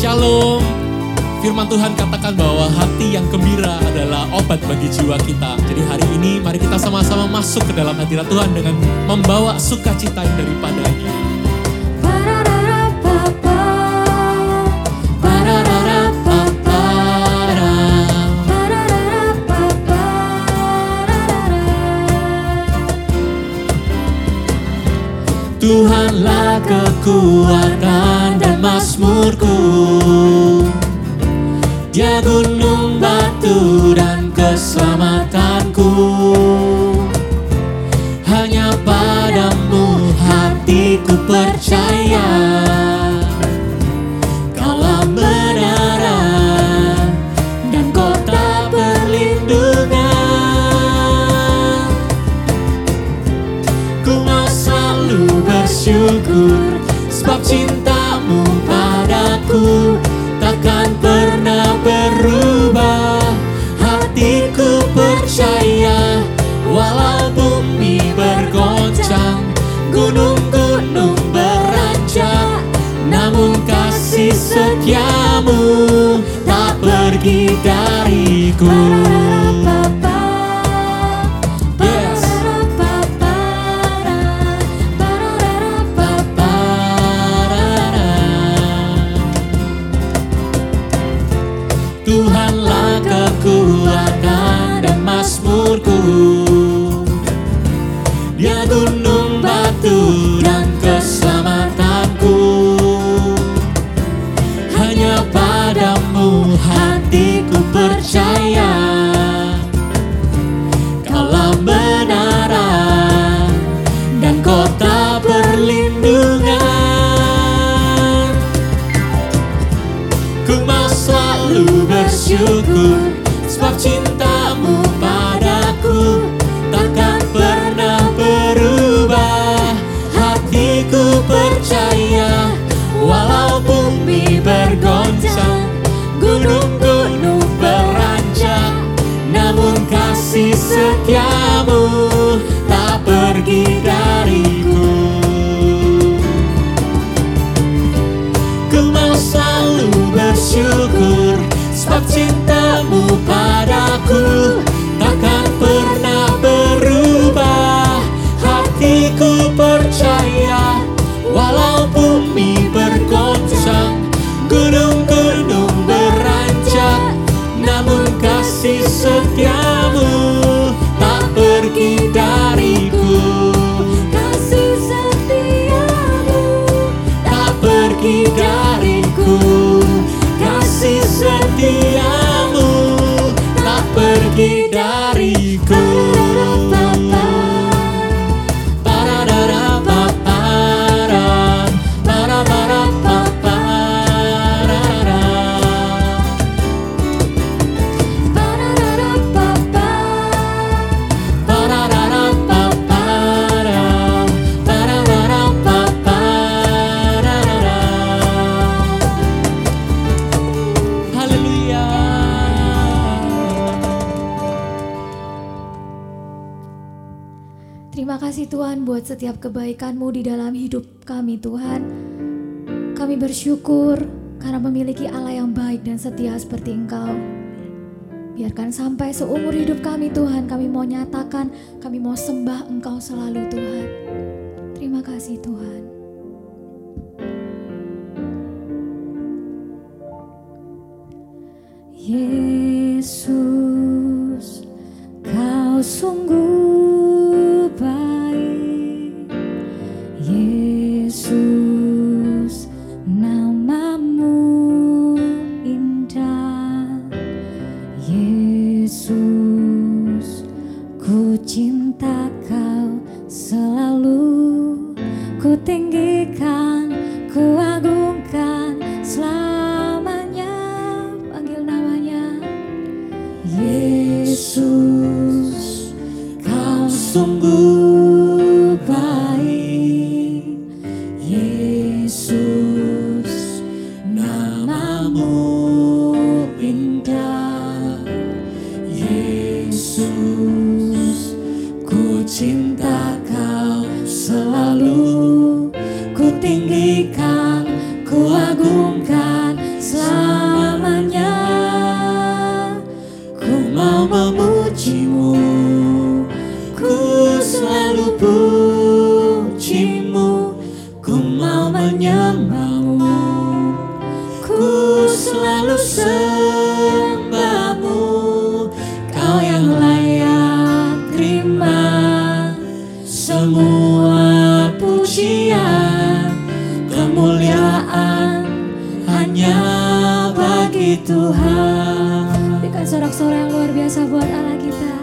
Shalom. Firman Tuhan katakan bahwa hati yang gembira adalah obat bagi jiwa kita. Jadi hari ini mari kita sama-sama masuk ke dalam hadirat Tuhan dengan membawa sukacita yang daripadanya. Tuhanlah kekuatan dan masmurku. Dia gunung batu dan keselamatanku. Hanya padamu hatiku percaya Tuhan buat setiap kebaikan-Mu di dalam hidup kami Tuhan. Kami bersyukur karena memiliki Allah yang baik dan setia seperti Engkau. Biarkan sampai seumur hidup kami Tuhan, kami mau nyatakan, kami mau sembah Engkau selalu Tuhan. Terima kasih Tuhan. Yesus, Kau sungguh cinta kau selalu. Ku tinggikan, kemuliaan hanya bagi Tuhan. Berikan sorak sorak yang luar biasa buat Allah kita.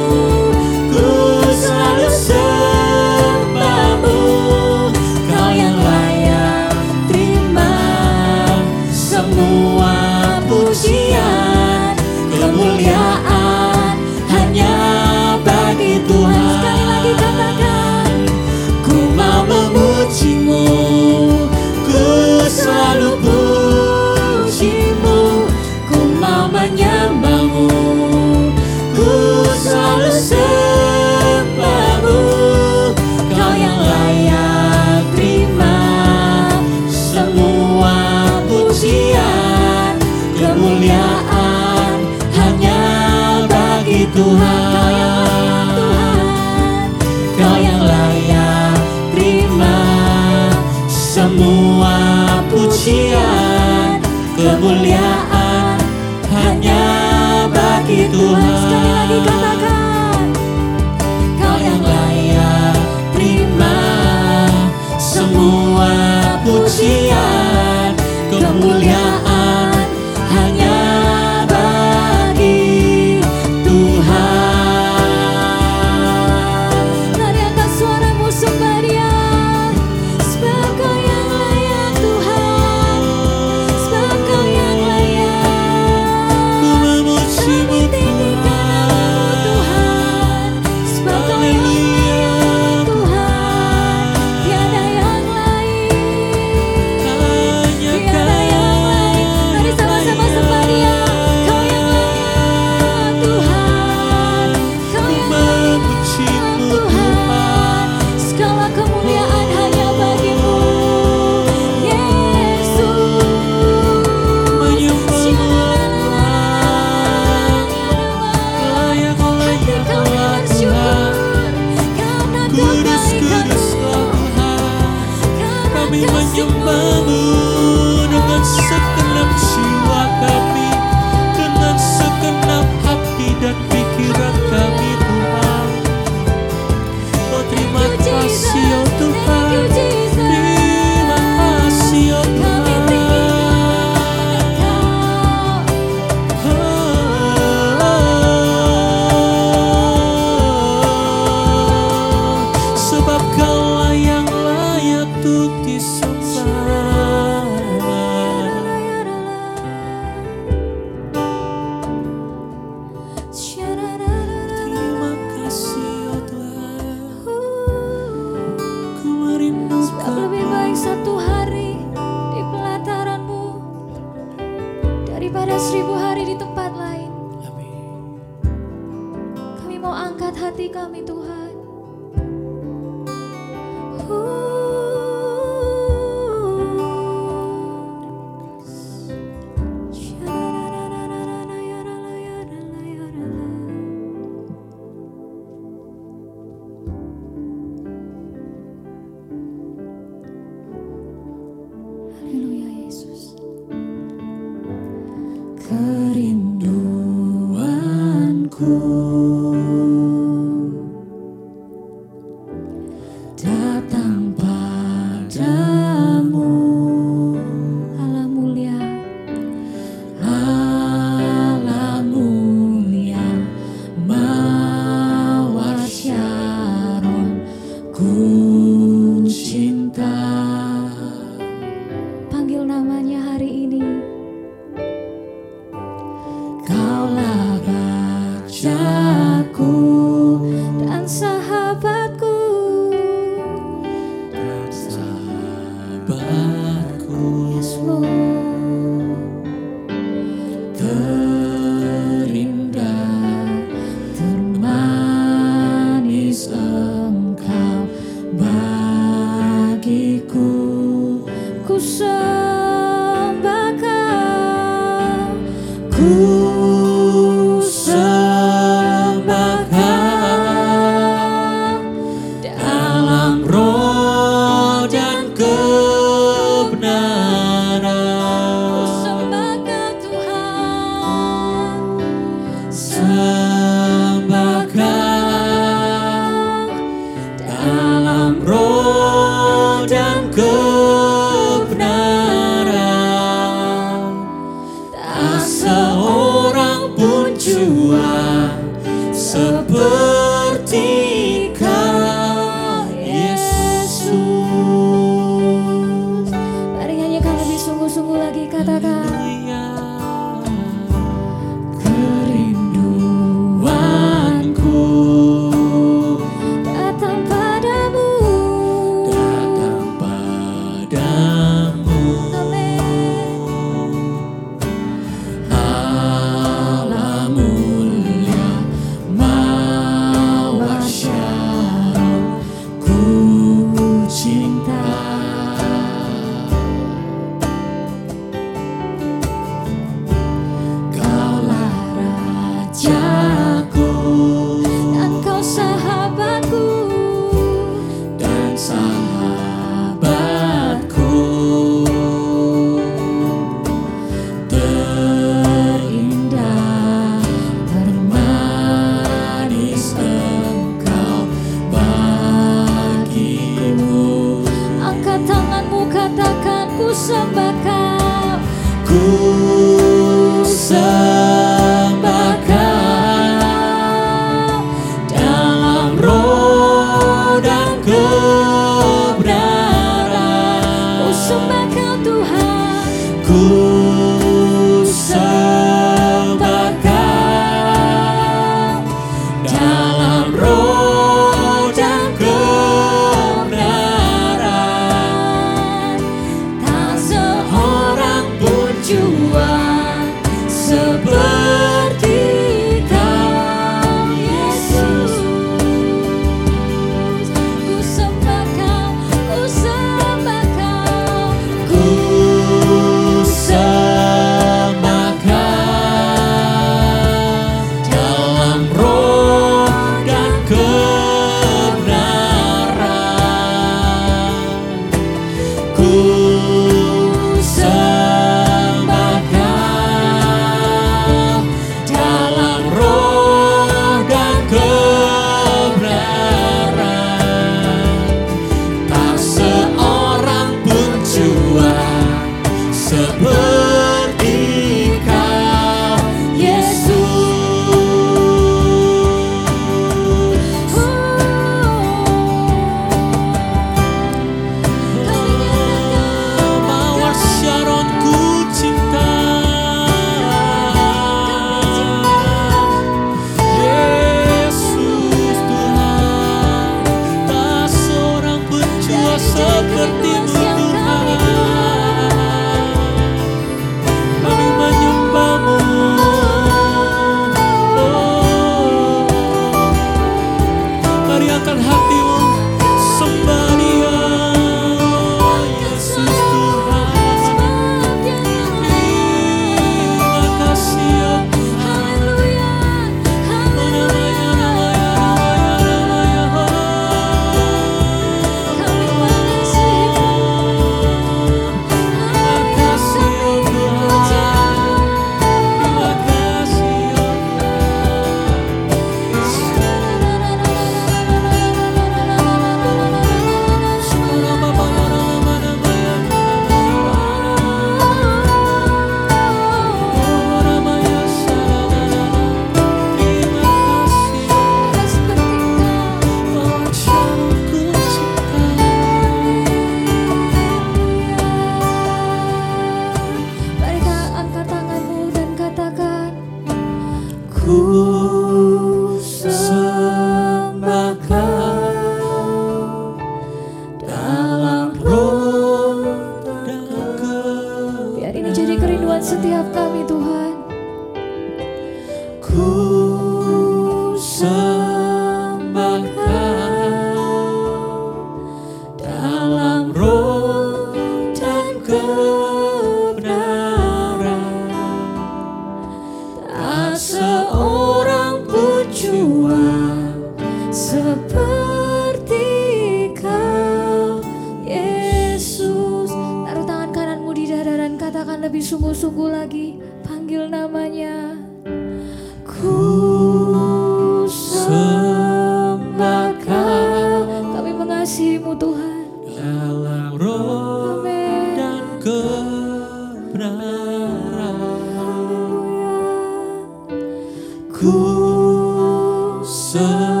so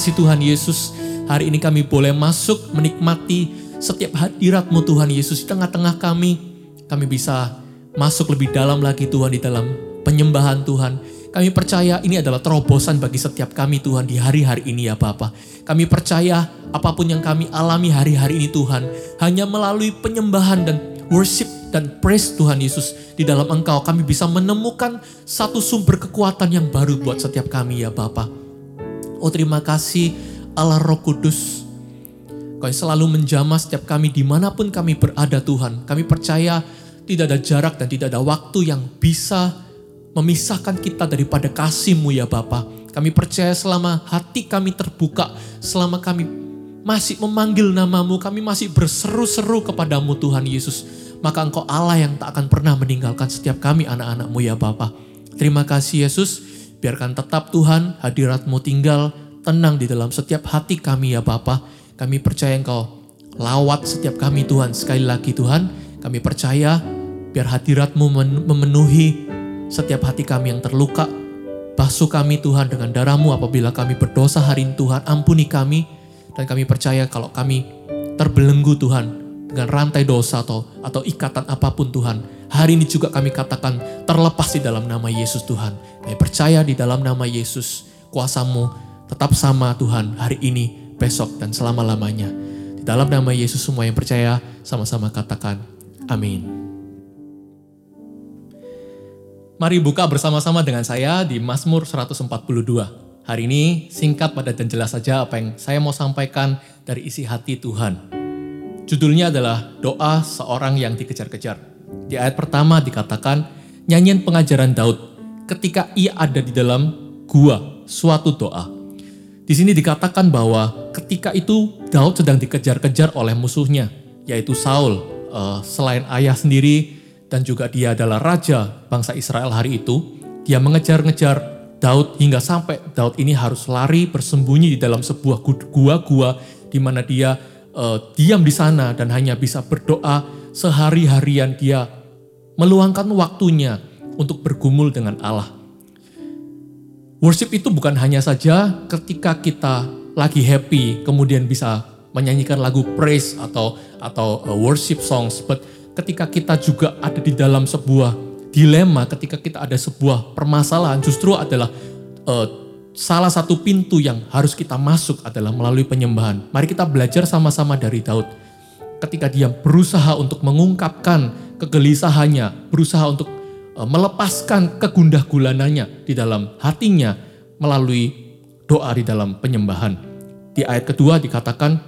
kasih Tuhan Yesus, hari ini kami boleh masuk menikmati setiap hadiratmu Tuhan Yesus di tengah-tengah kami. Kami bisa masuk lebih dalam lagi Tuhan di dalam penyembahan Tuhan. Kami percaya ini adalah terobosan bagi setiap kami Tuhan di hari-hari ini ya Bapak. Kami percaya apa pun yang kami alami hari-hari ini Tuhan, hanya melalui penyembahan dan worship dan praise Tuhan Yesus di dalam Engkau kami bisa menemukan satu sumber kekuatan yang baru buat setiap kami ya Bapak. Oh terima kasih Allah Roh Kudus. Kau yang selalu menjamah setiap kami di mana pun kami berada Tuhan. Kami percaya tidak ada jarak dan tidak ada waktu yang bisa memisahkan kita daripada kasih-Mu ya Bapa. Kami percaya selama hati kami terbuka, selama kami masih memanggil namamu, kami masih berseru-seru kepadamu Tuhan Yesus. Maka Engkau Allah yang tak akan pernah meninggalkan setiap kami anak-anakmu ya Bapa. Terima kasih Yesus biarkan tetap Tuhan hadiratmu tinggal tenang di dalam setiap hati kami ya Bapa. Kami percaya engkau lawat setiap kami Tuhan. Sekali lagi Tuhan, kami percaya biar hadiratmu memenuhi setiap hati kami yang terluka. Basuh kami Tuhan dengan darahmu apabila kami berdosa hari ini Tuhan. Ampuni kami dan kami percaya kalau kami terbelenggu Tuhan dengan rantai dosa atau atau ikatan apa pun Tuhan. Hari ini juga kami katakan terlepas di dalam nama Yesus Tuhan. Kami percaya di dalam nama Yesus kuasamu tetap sama Tuhan hari ini, besok dan selama-lamanya. Di dalam nama Yesus semua yang percaya sama-sama katakan amin. Mari buka bersama-sama dengan saya di Mazmur 142. Hari ini singkat, padat dan jelas saja apa yang saya mau sampaikan dari isi hati Tuhan. Judulnya adalah doa seorang yang dikejar-kejar. Di ayat pertama dikatakan nyanyian pengajaran Daud ketika ia ada di dalam gua suatu doa. Di sini dikatakan bahwa ketika itu Daud sedang dikejar-kejar oleh musuhnya, yaitu Saul. Uh, selain ayah sendiri dan juga dia adalah raja bangsa Israel hari itu, dia mengejar-ngejar Daud hingga sampai Daud ini harus lari bersembunyi di dalam sebuah gua-gua di mana dia uh, diam di sana dan hanya bisa berdoa sehari-harian dia meluangkan waktunya untuk bergumul dengan Allah. Worship itu bukan hanya saja ketika kita lagi happy kemudian bisa menyanyikan lagu praise atau atau uh, worship songs, but ketika kita juga ada di dalam sebuah dilema, ketika kita ada sebuah permasalahan, justru adalah uh, salah satu pintu yang harus kita masuk adalah melalui penyembahan. Mari kita belajar sama-sama dari Daud. Ketika dia berusaha untuk mengungkapkan kegelisahannya, berusaha untuk uh, melepaskan kegundah gulanannya di dalam hatinya melalui doa di dalam penyembahan. Di ayat kedua dikatakan,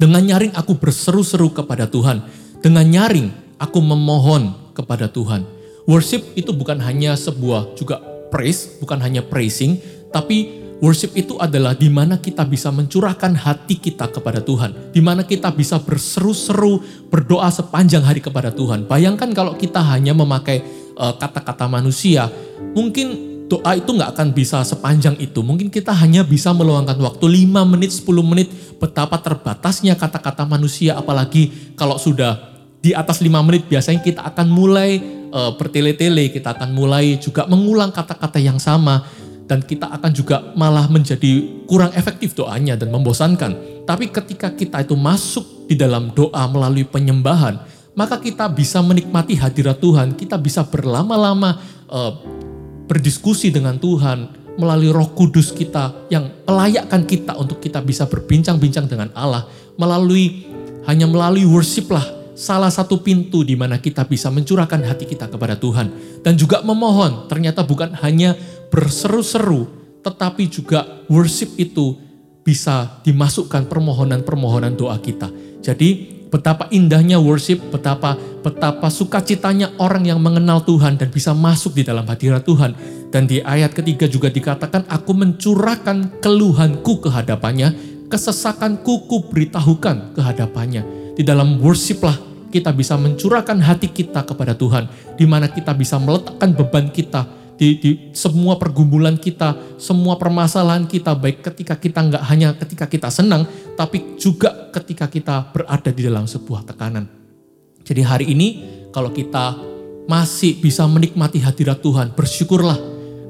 dengan nyaring aku berseru-seru kepada Tuhan dengan nyaring, aku memohon kepada Tuhan. Worship itu bukan hanya sebuah juga praise, bukan hanya praising, tapi worship itu adalah di mana kita bisa mencurahkan hati kita kepada Tuhan, di mana kita bisa berseru-seru berdoa sepanjang hari kepada Tuhan. Bayangkan kalau kita hanya memakai eh, kata-kata uh, manusia, mungkin doa itu nggak akan bisa sepanjang itu. Mungkin kita hanya bisa meluangkan waktu 5 menit, 10 menit, betapa terbatasnya kata-kata manusia, apalagi kalau sudah di atas lima menit biasanya kita akan mulai uh, bertele-tele, kita akan mulai juga mengulang kata-kata yang sama dan kita akan juga malah menjadi kurang efektif doanya dan membosankan. Tapi ketika kita itu masuk di dalam doa melalui penyembahan, maka kita bisa menikmati hadirat Tuhan, kita bisa berlama-lama uh, berdiskusi dengan Tuhan melalui Roh Kudus kita yang melayakkan kita untuk kita bisa berbincang-bincang dengan Allah melalui hanya melalui worship lah salah satu pintu di mana kita bisa mencurahkan hati kita kepada Tuhan dan juga memohon. Ternyata bukan hanya berseru-seru, tetapi juga worship itu bisa dimasukkan permohonan-permohonan doa kita. Jadi betapa indahnya worship, betapa betapa sukacitanya orang yang mengenal Tuhan dan bisa masuk di dalam hadirat Tuhan. Dan di ayat ketiga juga dikatakan, aku mencurahkan keluhanku kehadapannya, kesesakanku ku beritahukan kehadapannya. Di dalam worship lah kita bisa mencurahkan hati kita kepada Tuhan, di mana kita bisa meletakkan beban kita di, di semua pergumulan kita, semua permasalahan kita, baik ketika kita nggak hanya ketika kita senang, tapi juga ketika kita berada di dalam sebuah tekanan. Jadi hari ini kalau kita masih bisa menikmati hadirat Tuhan, bersyukurlah.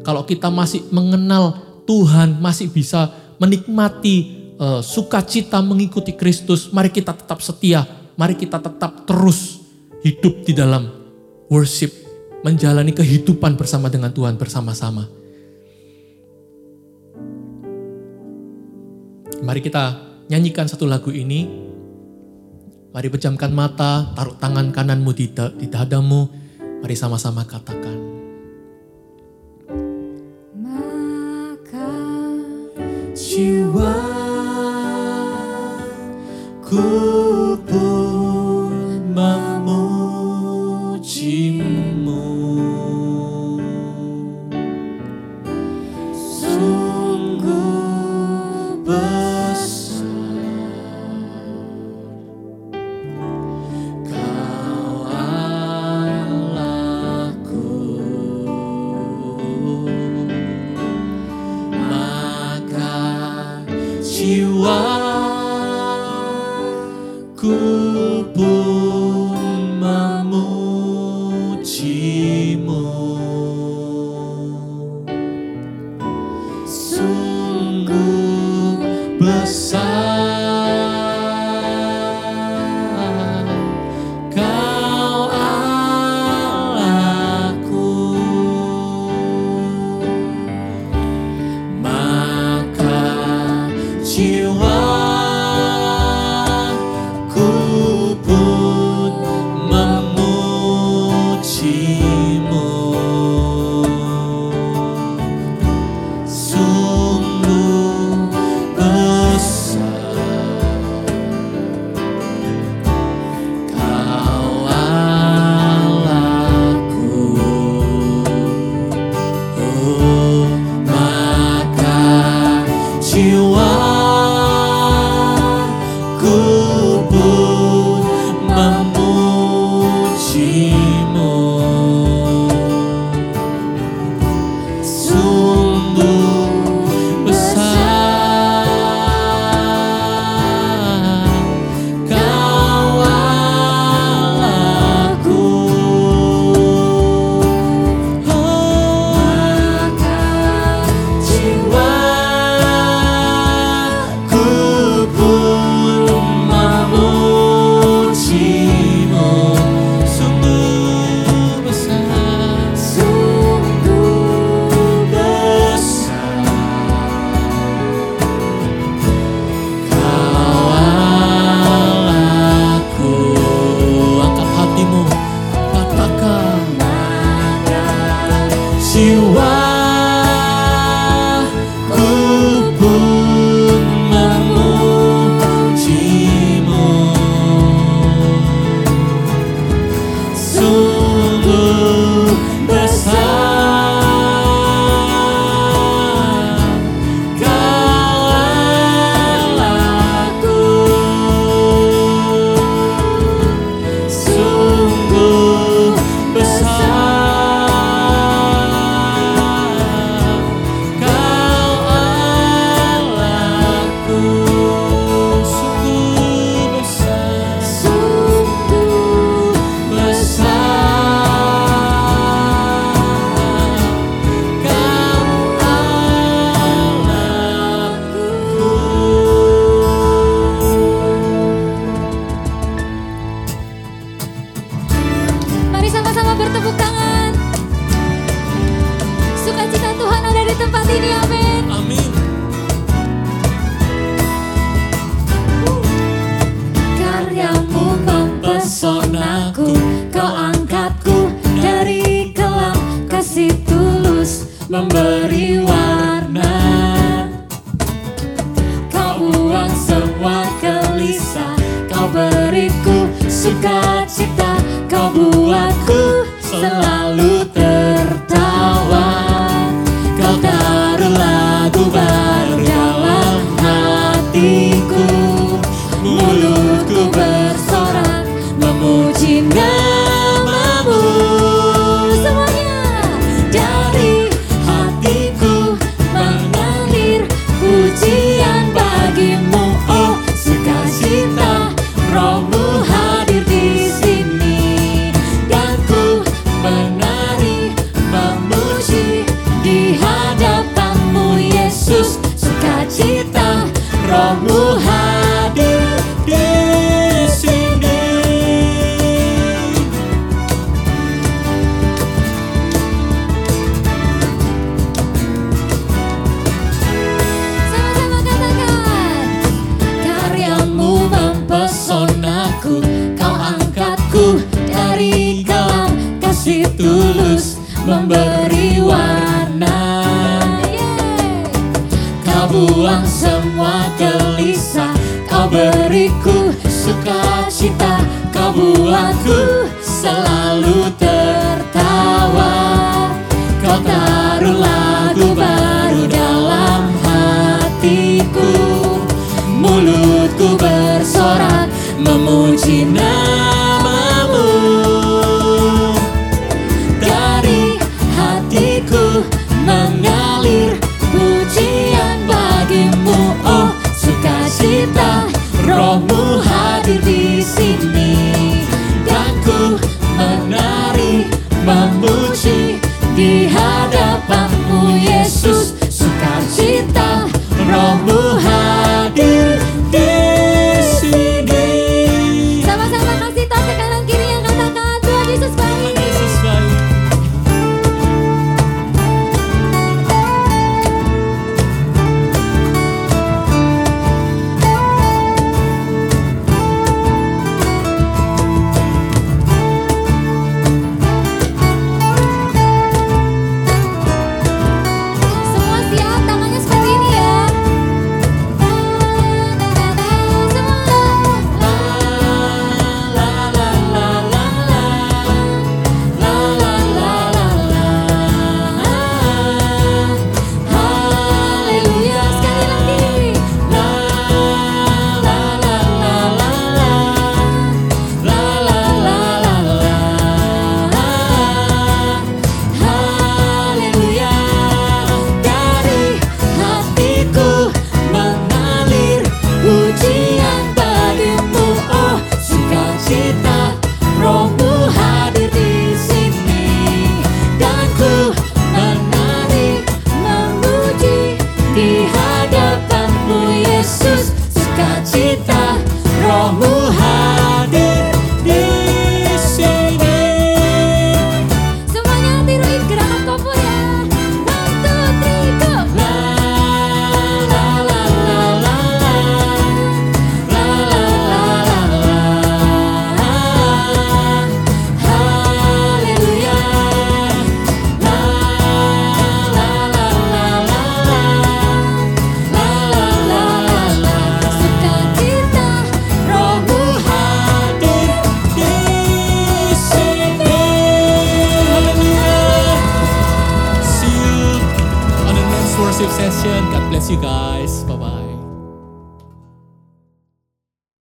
Kalau kita masih mengenal Tuhan, masih bisa menikmati uh, sukacita mengikuti Kristus, mari kita tetap setia mari kita tetap terus hidup di dalam worship, menjalani kehidupan bersama dengan Tuhan bersama-sama. Mari kita nyanyikan satu lagu ini. Mari pejamkan mata, taruh tangan kananmu di, di dadamu. Mari sama-sama katakan. Maka jiwa ku pun